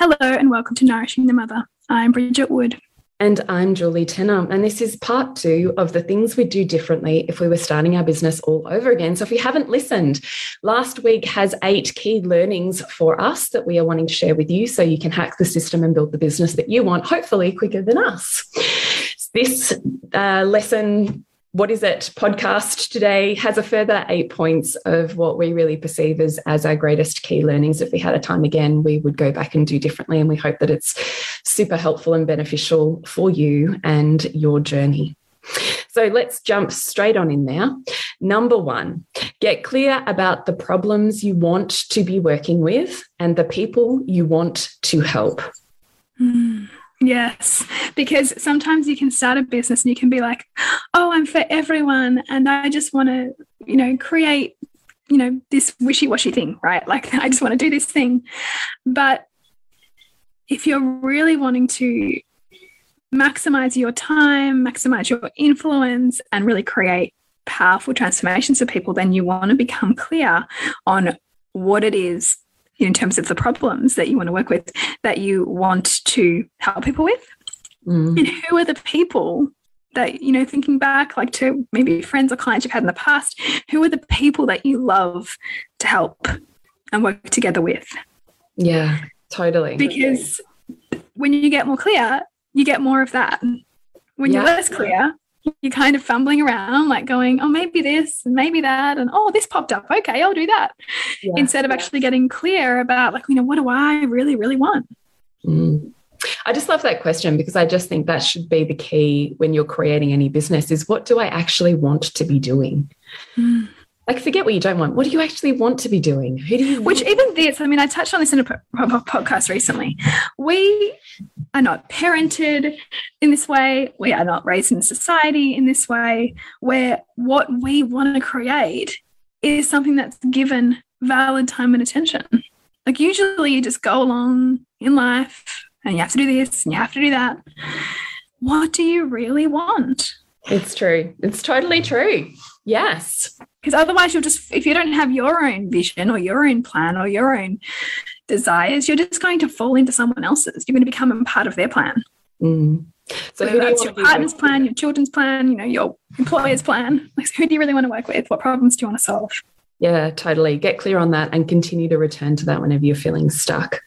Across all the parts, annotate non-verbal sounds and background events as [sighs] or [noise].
Hello, and welcome to Nourishing the Mother. I'm Bridget Wood. And I'm Julie Tenner. And this is part two of the things we'd do differently if we were starting our business all over again. So if you haven't listened, last week has eight key learnings for us that we are wanting to share with you so you can hack the system and build the business that you want, hopefully quicker than us. This uh, lesson what is it podcast today has a further eight points of what we really perceive as, as our greatest key learnings. If we had a time again, we would go back and do differently. And we hope that it's super helpful and beneficial for you and your journey. So let's jump straight on in there. Number one, get clear about the problems you want to be working with and the people you want to help. Mm. Yes, because sometimes you can start a business and you can be like, oh, I'm for everyone. And I just want to, you know, create, you know, this wishy washy thing, right? Like, [laughs] I just want to do this thing. But if you're really wanting to maximize your time, maximize your influence, and really create powerful transformations for people, then you want to become clear on what it is in terms of the problems that you want to work with that you want to help people with mm. and who are the people that you know thinking back like to maybe friends or clients you've had in the past who are the people that you love to help and work together with yeah totally because when you get more clear you get more of that when yeah. you're less clear you're kind of fumbling around, like going, oh, maybe this and maybe that. And oh, this popped up. Okay, I'll do that. Yeah. Instead of actually getting clear about, like, you know, what do I really, really want? Mm. I just love that question because I just think that should be the key when you're creating any business is what do I actually want to be doing? Mm like forget what you don't want. What do you actually want to be doing? Who do you which even this i mean i touched on this in a podcast recently. We are not parented in this way. We are not raised in society in this way where what we want to create is something that's given valid time and attention. Like usually you just go along in life and you have to do this and you have to do that. What do you really want? It's true. It's totally true. Yes because otherwise you'll just if you don't have your own vision or your own plan or your own desires you're just going to fall into someone else's. You're going to become a part of their plan. Mm. so Whether that's your partner's plan your children's plan you know your employer's plan. [laughs] Like who do you really want to work with? What problems do you want to solve? Yeah totally. Get clear on that and continue to return to that whenever you're feeling stuck.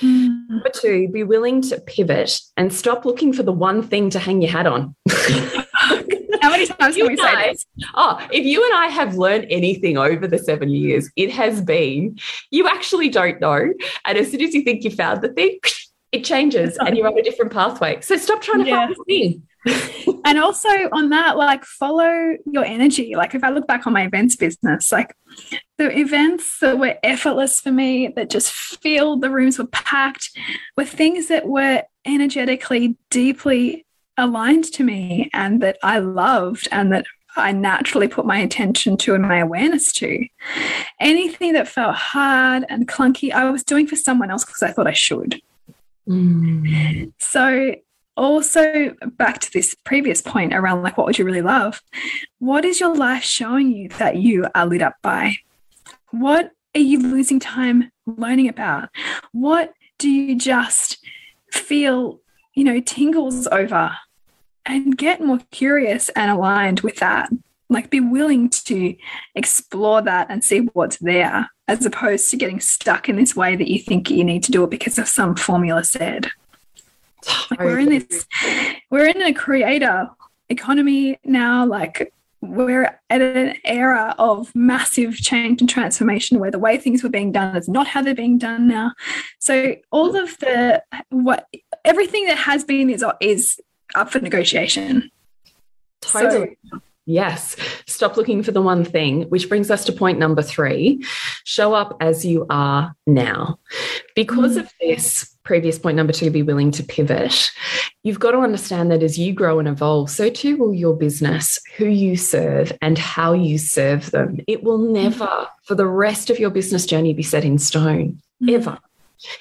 Mm. number two be willing to pivot and stop looking for the one thing to hang your hat on [laughs] [laughs] How many times can we say this? Oh, if you and I have learned anything over the seven years, it has been you actually don't know. And as soon as you think you found the thing, [sniffs] it changes and you're on a different pathway. So stop trying to yeah. find the thing. [laughs] and also on that, like follow your energy. Like if I look back on my events business, like the events that were effortless for me, that just filled the rooms were packed, were things that were energetically deeply aligned to me and that I loved and that I naturally put my attention to and my awareness to. Anything that felt hard and clunky, I was doing for someone else because I thought I should. Mm. So also back to this previous point around like what would you really love what is your life showing you that you are lit up by what are you losing time learning about what do you just feel you know tingles over and get more curious and aligned with that. Like be willing to explore that and see what's there as opposed to getting stuck in this way that you think you need to do it because of some formula said. Like we're in this we're in a creator economy now. Like we're at an era of massive change and transformation where the way things were being done is not how they're being done now. So all of the what everything that has been is is up for negotiation totally so, Yes. Stop looking for the one thing, which brings us to point number three show up as you are now. Because mm. of this, previous point number two, be willing to pivot. You've got to understand that as you grow and evolve, so too will your business, who you serve, and how you serve them. It will never, for the rest of your business journey, be set in stone, mm. ever.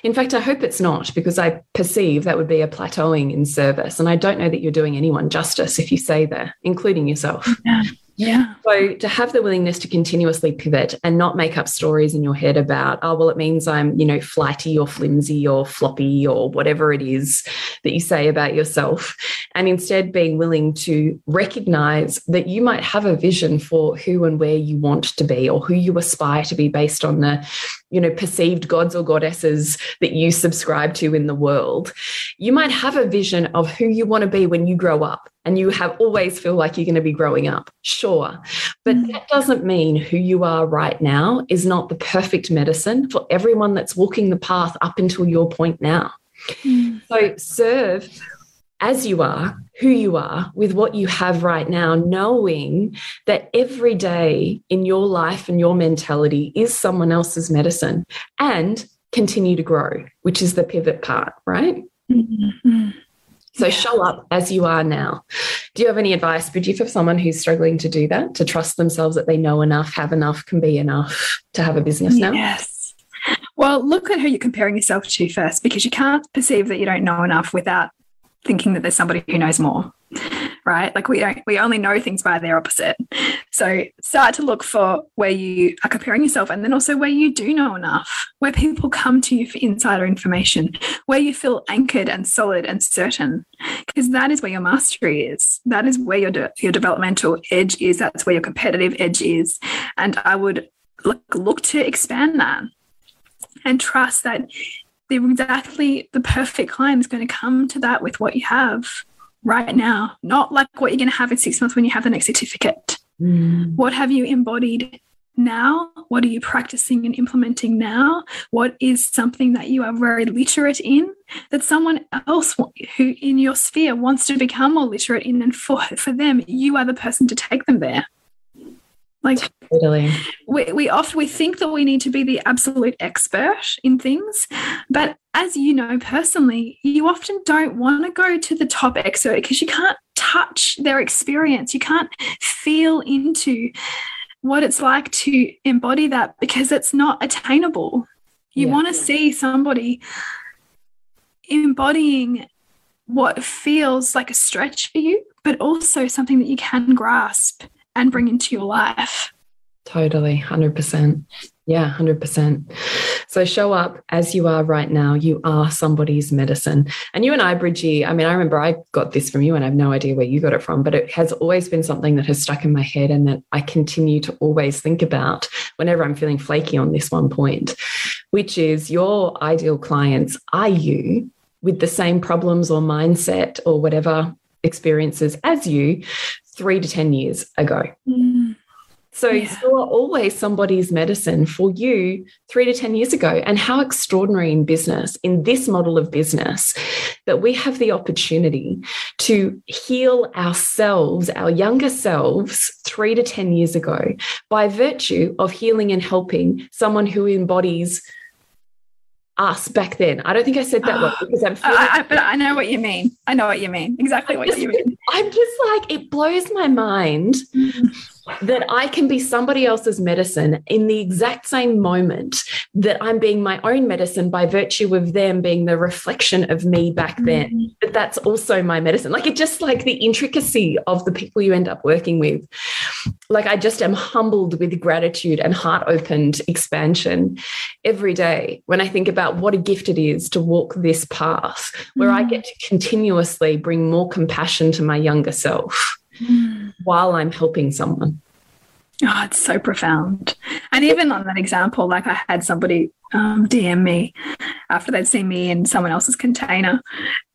In fact, I hope it's not because I perceive that would be a plateauing in service. And I don't know that you're doing anyone justice if you say that, including yourself. Yeah. Yeah. So to have the willingness to continuously pivot and not make up stories in your head about, oh, well, it means I'm, you know, flighty or flimsy or floppy or whatever it is that you say about yourself. And instead being willing to recognize that you might have a vision for who and where you want to be or who you aspire to be based on the, you know, perceived gods or goddesses that you subscribe to in the world. You might have a vision of who you want to be when you grow up and you have always feel like you're going to be growing up. Sure. But mm. that doesn't mean who you are right now is not the perfect medicine for everyone that's walking the path up until your point now. Mm. So serve as you are, who you are, with what you have right now, knowing that every day in your life and your mentality is someone else's medicine and continue to grow, which is the pivot part, right? Mm -hmm. So show up as you are now. Do you have any advice, Bridgie, for someone who's struggling to do that, to trust themselves that they know enough, have enough, can be enough to have a business now? Yes. Well, look at who you're comparing yourself to first, because you can't perceive that you don't know enough without thinking that there's somebody who knows more right? Like we don't, we only know things by their opposite. So start to look for where you are comparing yourself and then also where you do know enough, where people come to you for insider information, where you feel anchored and solid and certain, because that is where your mastery is. That is where your, de your developmental edge is. That's where your competitive edge is. And I would look, look to expand that and trust that the exactly the perfect client is going to come to that with what you have right now, not like what you're going to have in six months when you have the next certificate. Mm. What have you embodied now? What are you practicing and implementing now? What is something that you are very literate in that someone else who in your sphere wants to become more literate in? And for, for them, you are the person to take them there. Like totally. we, we often we think that we need to be the absolute expert in things, but as you know personally, you often don't want to go to the top expert because you can't touch their experience. You can't feel into what it's like to embody that because it's not attainable. You yeah. want to see somebody embodying what feels like a stretch for you, but also something that you can grasp and bring into your life. Totally, 100%. Yeah, 100%. So show up as you are right now. You are somebody's medicine. And you and I, Bridgie, I mean, I remember I got this from you and I have no idea where you got it from, but it has always been something that has stuck in my head and that I continue to always think about whenever I'm feeling flaky on this one point, which is your ideal clients are you with the same problems or mindset or whatever experiences as you three to 10 years ago. Mm. So yeah. you're always somebody's medicine for you three to 10 years ago. And how extraordinary in business, in this model of business, that we have the opportunity to heal ourselves, our younger selves, three to 10 years ago by virtue of healing and helping someone who embodies us back then. I don't think I said that word [gasps] because I'm I, I, but I know what you mean. I know what you mean. Exactly what you mean. [laughs] I'm just like, it blows my mind that I can be somebody else's medicine in the exact same moment that I'm being my own medicine by virtue of them being the reflection of me back then. Mm. That that's also my medicine. Like it just like the intricacy of the people you end up working with. Like I just am humbled with gratitude and heart opened expansion every day when I think about what a gift it is to walk this path where mm. I get to continuously bring more compassion to my younger self mm. while I'm helping someone. Oh, it's so profound. And even on that example, like I had somebody um, DM me after they'd seen me in someone else's container.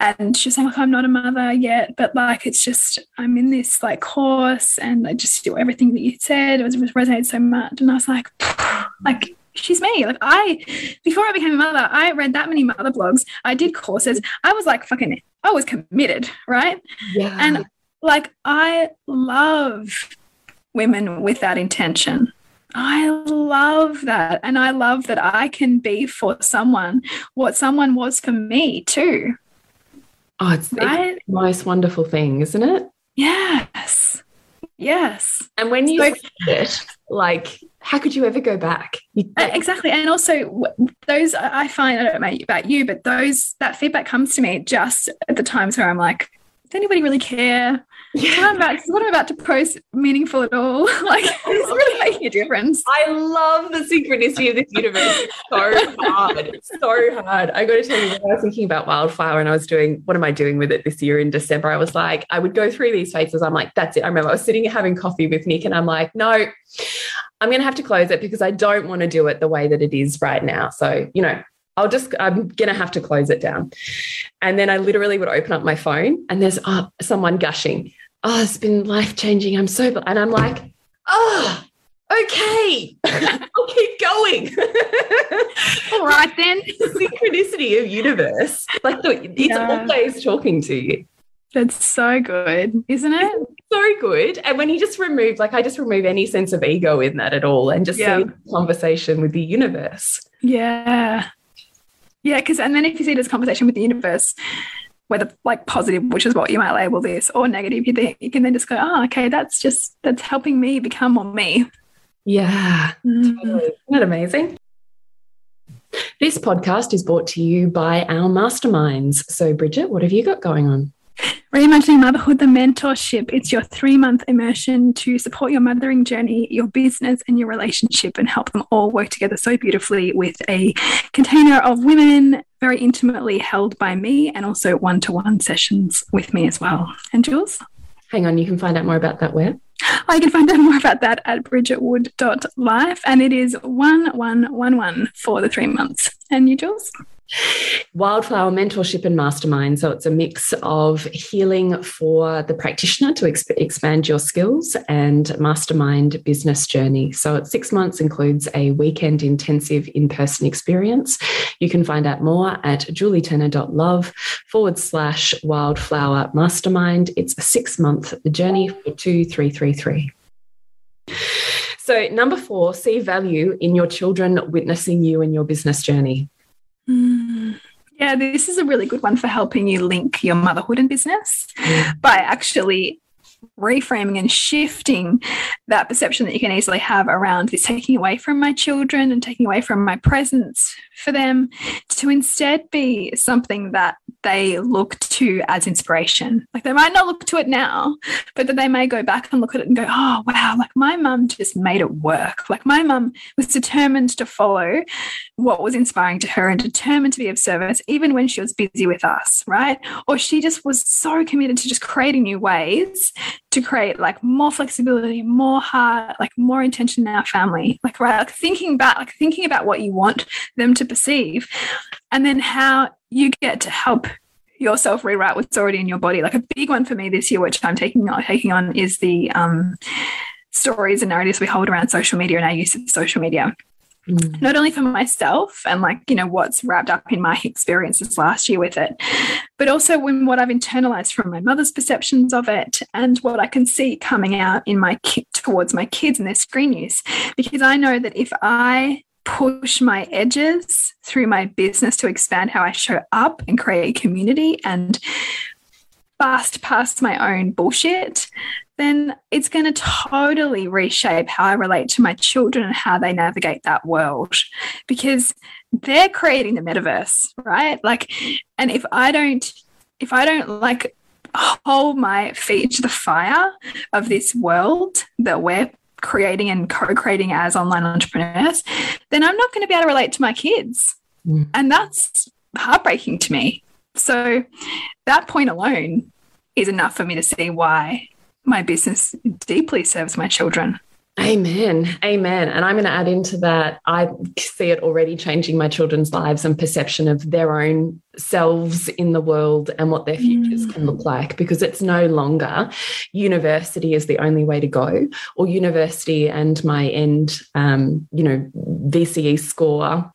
And she was saying, like, I'm not a mother yet, but like, it's just, I'm in this like course and I just do everything that you said. It was it resonated so much. And I was like, [sighs] like, she's me. Like I, before I became a mother, I read that many mother blogs. I did courses. I was like fucking, I was committed, right? Yeah. And like I love women with that intention. I love that. And I love that I can be for someone what someone was for me too. Oh, it's, right? it's the most wonderful thing, isn't it? Yes. Yes. And when you so, it, like, how could you ever go back? You, exactly. And also, those I find, I don't know about you, but those, that feedback comes to me just at the times where I'm like, does anybody really care? Yeah. What, I'm about, what I'm about to post meaningful at all? [laughs] like, it's really making a difference. I love the synchronicity of this universe. It's so hard. It's so hard. I got to tell you, when I was thinking about wildflower and I was doing, what am I doing with it this year in December? I was like, I would go through these phases. I'm like, that's it. I remember I was sitting having coffee with Nick and I'm like, no, I'm going to have to close it because I don't want to do it the way that it is right now. So, you know, I'll just, I'm going to have to close it down. And then I literally would open up my phone and there's oh, someone gushing. Oh, it's been life changing. I'm so, and I'm like, oh, okay, [laughs] I'll keep going. [laughs] All right, then. Synchronicity of universe. Like it's yeah. always talking to you. That's so good, isn't it? so good. And when you just remove, like, I just remove any sense of ego in that at all and just yeah. see conversation with the universe. Yeah. Yeah, because and then if you see this conversation with the universe, whether like positive, which is what you might label this, or negative, you think you can then just go, oh, okay, that's just that's helping me become more me. Yeah, mm. totally. Isn't that amazing? This podcast is brought to you by our masterminds. So, Bridget, what have you got going on? Reimagining Motherhood, the mentorship. It's your three month immersion to support your mothering journey, your business, and your relationship, and help them all work together so beautifully with a container of women very intimately held by me and also one to one sessions with me as well. And Jules? Hang on, you can find out more about that where? I can find out more about that at bridgetwood.life and it is 1111 for the three months. And you, Jules? Wildflower Mentorship and Mastermind. So it's a mix of healing for the practitioner to exp expand your skills and mastermind business journey. So it's six months, includes a weekend intensive in person experience. You can find out more at julietenner.love forward slash wildflower mastermind. It's a six month journey for 2333. So, number four, see value in your children witnessing you in your business journey. Mm. Yeah, this is a really good one for helping you link your motherhood and business by actually reframing and shifting that perception that you can easily have around this taking away from my children and taking away from my presence for them to instead be something that they look to as inspiration. Like they might not look to it now, but that they may go back and look at it and go, oh, wow, like my mum just made it work. Like my mum was determined to follow what was inspiring to her and determined to be of service, even when she was busy with us, right? Or she just was so committed to just creating new ways to create like more flexibility, more heart, like more intention in our family. Like, right, like thinking about like thinking about what you want them to perceive, and then how you get to help yourself rewrite what's already in your body. Like a big one for me this year, which I'm taking on, taking on, is the um, stories and narratives we hold around social media and our use of social media. Mm. Not only for myself and like, you know, what's wrapped up in my experiences last year with it, but also when what I've internalized from my mother's perceptions of it and what I can see coming out in my towards my kids and their screen use. Because I know that if I push my edges through my business to expand how I show up and create community and bust past my own bullshit, then it's going to totally reshape how I relate to my children and how they navigate that world because they're creating the metaverse, right? Like, and if I don't, if I don't like hold my feet to the fire of this world that we're creating and co-creating as online entrepreneurs, then I'm not going to be able to relate to my kids. Mm. And that's heartbreaking to me. So that point alone is enough for me to see why my business deeply serves my children. Amen. Amen. And I'm going to add into that. I see it already changing my children's lives and perception of their own selves in the world and what their futures mm. can look like because it's no longer university is the only way to go or university and my end, um, you know, VCE score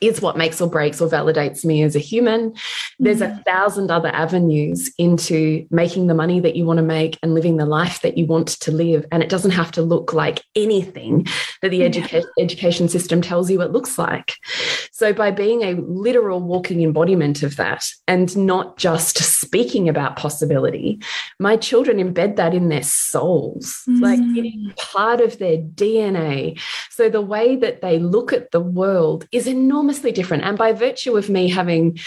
is what makes or breaks or validates me as a human. There's a mm. thousand other avenues into making the money that you want to make and living the life that you want to live. And it doesn't have to look like anything that the educa education system tells you it looks like. So, by being a literal walking embodiment of that and not just speaking about possibility, my children embed that in their souls, mm. like it is part of their DNA. So, the way that they look at the world is enormous enormously different. And by virtue of me having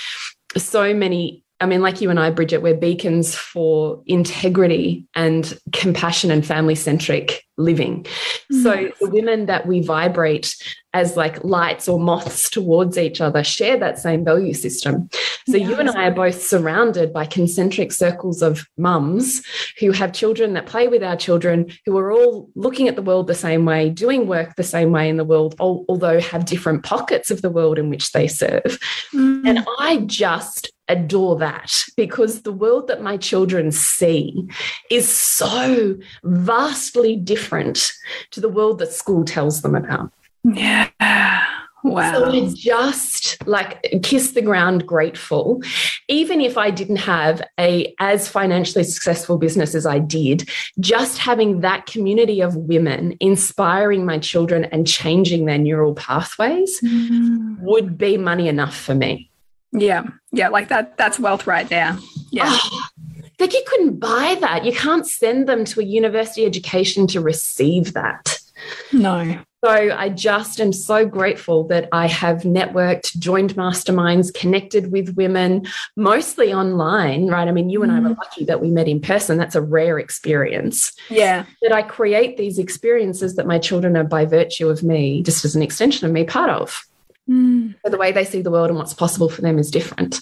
so many I mean, like you and I, Bridget, we're beacons for integrity and compassion and family centric living. Mm. So the women that we vibrate as like lights or moths towards each other share that same value system. So yes. you and I are both surrounded by concentric circles of mums who have children that play with our children, who are all looking at the world the same way, doing work the same way in the world, although have different pockets of the world in which they serve. Mm. And I just adore that because the world that my children see is so vastly different to the world that school tells them about. Yeah. Wow. So I just like kiss the ground grateful. Even if I didn't have a as financially successful business as I did, just having that community of women inspiring my children and changing their neural pathways mm. would be money enough for me. Yeah. Yeah. Like that, that's wealth right there. Yeah. Oh, like you couldn't buy that. You can't send them to a university education to receive that. No. So I just am so grateful that I have networked, joined masterminds, connected with women, mostly online, right? I mean, you and I were mm. lucky that we met in person. That's a rare experience. Yeah. That I create these experiences that my children are, by virtue of me, just as an extension of me, part of. Mm. So the way they see the world and what's possible for them is different.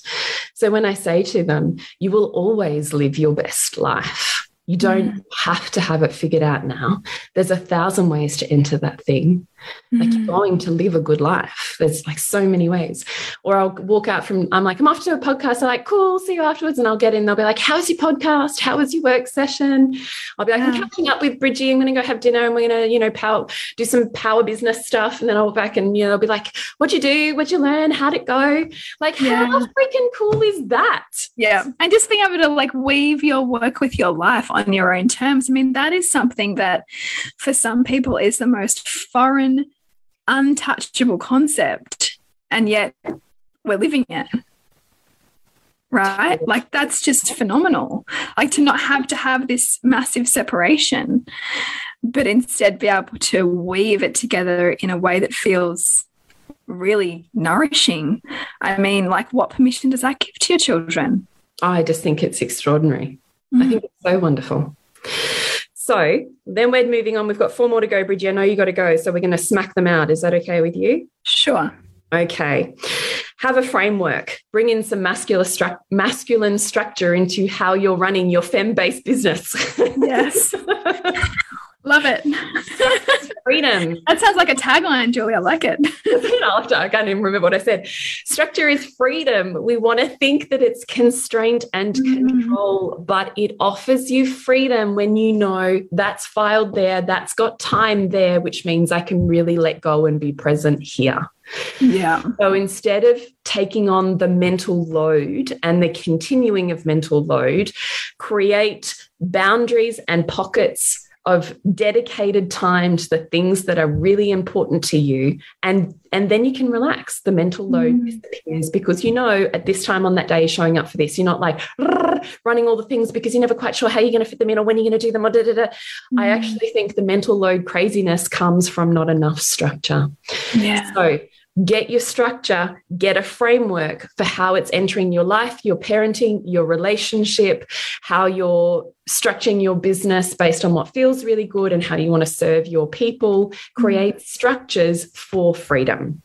So when I say to them, you will always live your best life you don't mm. have to have it figured out now. There's a thousand ways to enter that thing. Mm. Like you're mm. going to live a good life. There's like so many ways. Or I'll walk out from, I'm like, I'm off to a podcast. I'm like, cool, see you afterwards. And I'll get in. They'll be like, how's your podcast? How was your work session? I'll be like, yeah. I'm catching up with Bridgie. I'm going to go have dinner and we're going to, you know, power, do some power business stuff. And then I'll walk back and, you know, they'll be like, what'd you do? What'd you learn? How'd it go? Like, yeah. how freaking cool is that? Yeah. And just being able to like weave your work with your life on your own terms. I mean, that is something that for some people is the most foreign, untouchable concept. And yet we're living it. Right? Like that's just phenomenal. Like to not have to have this massive separation, but instead be able to weave it together in a way that feels really nourishing. I mean, like, what permission does that give to your children? I just think it's extraordinary. Mm. I think it's so wonderful. So then we're moving on. We've got four more to go, Bridgie. I know you got to go. So we're going to smack them out. Is that okay with you? Sure. Okay. Have a framework. Bring in some masculine, stru masculine structure into how you're running your fem based business. Yes. [laughs] Love it. [laughs] freedom. That sounds like a tagline, Julie. I like it. [laughs] After I can't even remember what I said. Structure is freedom. We want to think that it's constraint and mm. control, but it offers you freedom when you know that's filed there, that's got time there, which means I can really let go and be present here. Yeah. So instead of taking on the mental load and the continuing of mental load, create boundaries and pockets of dedicated time to the things that are really important to you and and then you can relax the mental load mm. disappears because you know at this time on that day you're showing up for this you're not like running all the things because you're never quite sure how you're going to fit them in or when you're going to do them or da, da, da. Mm. i actually think the mental load craziness comes from not enough structure yeah so get your structure, get a framework for how it's entering your life, your parenting, your relationship, how you're structuring your business based on what feels really good and how you want to serve your people. Create mm. structures for freedom.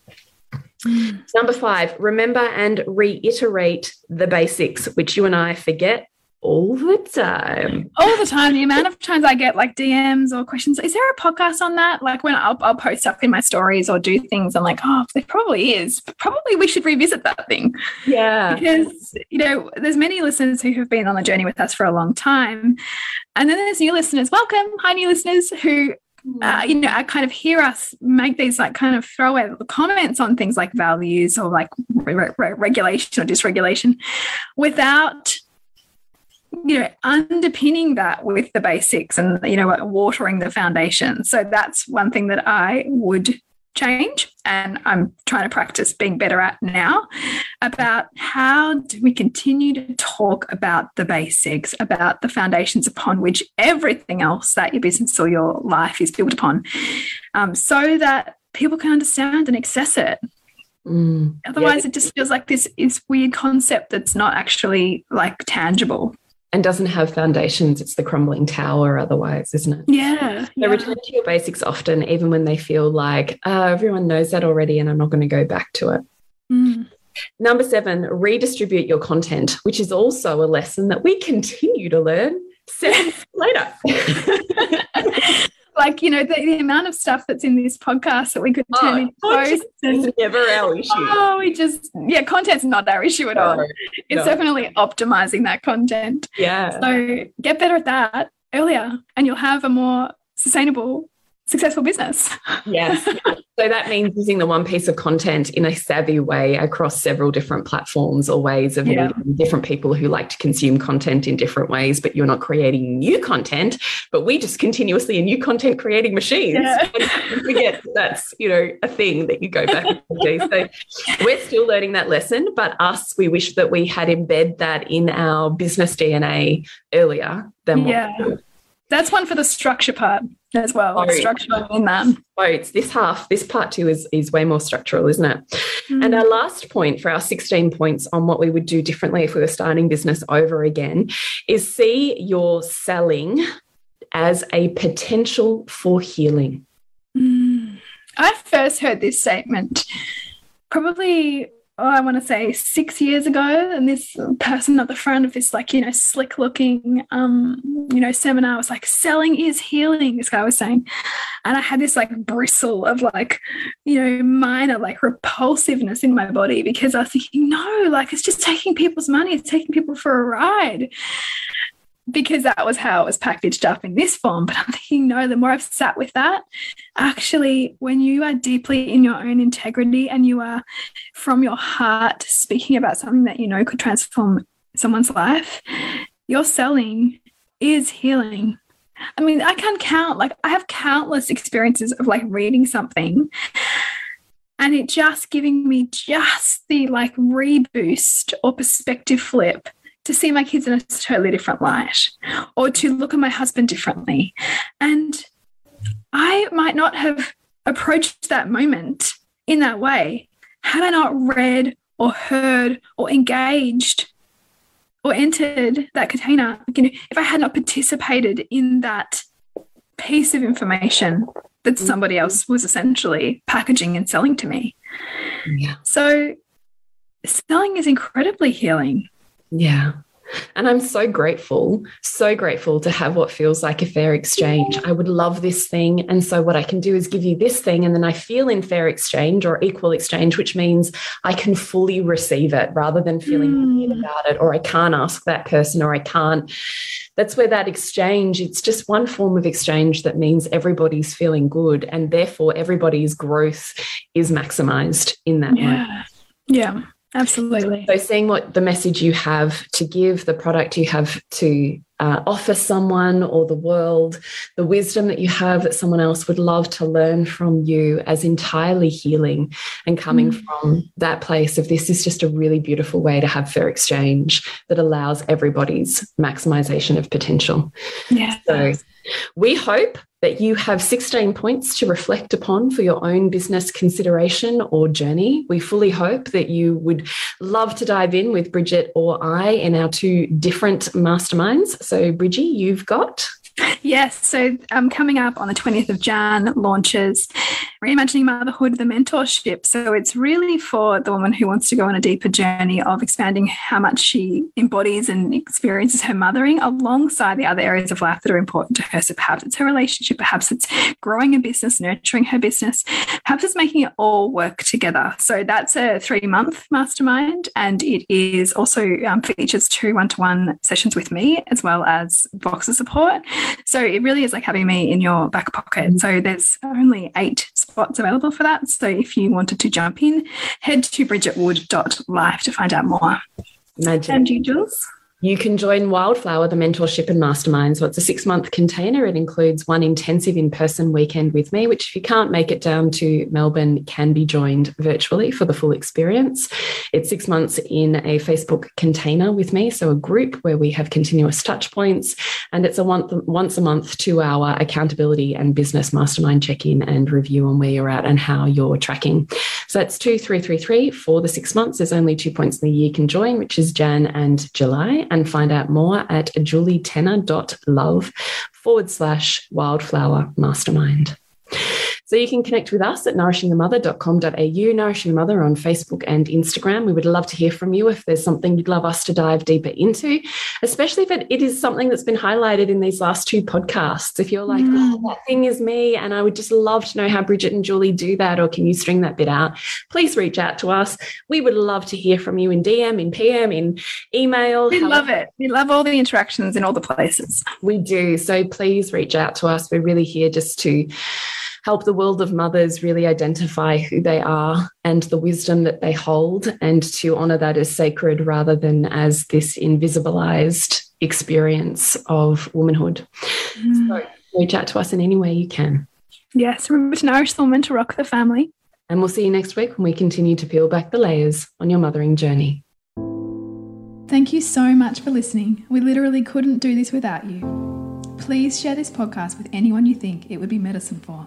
Number five, remember and reiterate the basics, which you and I forget all the time. All the time. The amount of times I get like DMs or questions, is there a podcast on that? Like when I'll, I'll post stuff in my stories or do things, I'm like, oh, there probably is. Probably we should revisit that thing. Yeah. Because, you know, there's many listeners who have been on the journey with us for a long time. And then there's new listeners. Welcome. Hi, new listeners who uh, you know, I kind of hear us make these like kind of throwaway comments on things like values or like re re regulation or dysregulation without you know underpinning that with the basics and you know watering the foundation. So that's one thing that i would change and i'm trying to practice being better at now about how do we continue to talk about the basics about the foundations upon which everything else that your business or your life is built upon um, so that people can understand and access it. Mm, Otherwise, yeah. it just feels like this is weird concept that's not actually like tangible and doesn't have foundations, it's the crumbling tower otherwise, isn't it? Yeah. So yeah. return to your basics often, even when they feel like oh, everyone knows that already and I'm not going to go back to it. Mm. Number seven, redistribute your content, which is also a lesson that we continue to learn seven [laughs] later. [laughs] like you know the, the, amount of stuff that's in this podcast that we could oh, turn oh, into posts and never our issue. Oh we just yeah content's not our issue at no, all. It's no. definitely optimizing that content. Yeah. So get better at that earlier and you'll have a more sustainable successful business. yes. [laughs] So that means using the one piece of content in a savvy way across several different platforms or ways of yeah. different people who like to consume content in different ways, but you're not creating new content, but we just continuously a new content creating machines. Yeah. forget that's, you know, a thing that you go back and do. So we're still learning that lesson, but us, we wish that we had embed that in our business DNA earlier than yeah. That's one for the structure part as well. Oh, structural in that. It's this half. This part two is is way more structural, isn't it? Mm. And our last point for our 16 points on what we would do differently if we were starting business over again is see your selling as a potential for healing. Mm. I first heard this statement probably oh, I want to say six years ago, and this person at the front of this, like, you know, slick looking, um, you know, seminar was like, selling is healing, this guy was saying. And I had this like bristle of like, you know, minor like repulsiveness in my body because I was thinking, no, like, it's just taking people's money, it's taking people for a ride because that was how it was packaged up in this form. But I'm thinking, no, the more I've sat with that, actually, when you are deeply in your own integrity and you are from your heart speaking about something that you know could transform someone's life, your selling is healing. I mean, I can count, like, I have countless experiences of like reading something and it just giving me just the like reboost or perspective flip to see my kids in a totally different light or to look at my husband differently. And I might not have approached that moment in that way had I not read or heard or engaged or entered that container. You know, if I had not participated in that piece of information that mm-hmm. somebody else was essentially packaging and selling to me. Yeah. So selling is incredibly healing. Yeah. And I'm so grateful, so grateful to have what feels like a fair exchange. I would love this thing. And so, what I can do is give you this thing, and then I feel in fair exchange or equal exchange, which means I can fully receive it rather than feeling mm. about it, or I can't ask that person, or I can't. That's where that exchange, it's just one form of exchange that means everybody's feeling good. And therefore, everybody's growth is maximized in that yeah. moment. Yeah. Absolutely. So, seeing what the message you have to give, the product you have to uh, offer someone or the world, the wisdom that you have that someone else would love to learn from you as entirely healing and coming mm. from that place of this is just a really beautiful way to have fair exchange that allows everybody's maximization of potential. Yeah. So, we hope that you have 16 points to reflect upon for your own business consideration or journey. We fully hope that you would love to dive in with Bridget or I in our two different masterminds. So, Bridgie, you've got. Yes. So um, coming up on the 20th of Jan launches Reimagining Motherhood, the mentorship. So it's really for the woman who wants to go on a deeper journey of expanding how much she embodies and experiences her mothering alongside the other areas of life that are important to her. So perhaps it's her relationship, perhaps it's growing a business, nurturing her business, perhaps it's making it all work together. So that's a three month mastermind. And it is also um, features two one to one sessions with me as well as Voxer support. So it really is like having me in your back pocket. So there's only eight spots available for that. So if you wanted to jump in, head to bridgetwood.life to find out more. Imagine. And you, Jules? You can join Wildflower, the mentorship and mastermind. So it's a six month container. It includes one intensive in person weekend with me, which, if you can't make it down to Melbourne, can be joined virtually for the full experience. It's six months in a Facebook container with me, so a group where we have continuous touch points. And it's a once, a month, two hour accountability and business mastermind check in and review on where you're at and how you're tracking. So that's 2333 for the six months. There's only two points in the year you can join, which is Jan and July and find out more at julietenner.love forward slash wildflower mastermind. So you can connect with us at nourishingthemother.com.au, Nourishing the Mother on Facebook and Instagram. We would love to hear from you if there's something you'd love us to dive deeper into, especially if it, it is something that's been highlighted in these last two podcasts. If you're like, mm. oh, that thing is me, and I would just love to know how Bridget and Julie do that, or can you string that bit out? Please reach out to us. We would love to hear from you in DM, in PM, in email. We love it. We love all the interactions in all the places. We do. So please reach out to us. We're really here just to help the world of mothers really identify who they are and the wisdom that they hold and to honor that as sacred rather than as this invisibilized experience of womanhood. Mm. So reach out to us in any way you can. Yes, remember to nourish the woman to rock the family. And we'll see you next week when we continue to peel back the layers on your mothering journey. Thank you so much for listening. We literally couldn't do this without you. Please share this podcast with anyone you think it would be medicine for.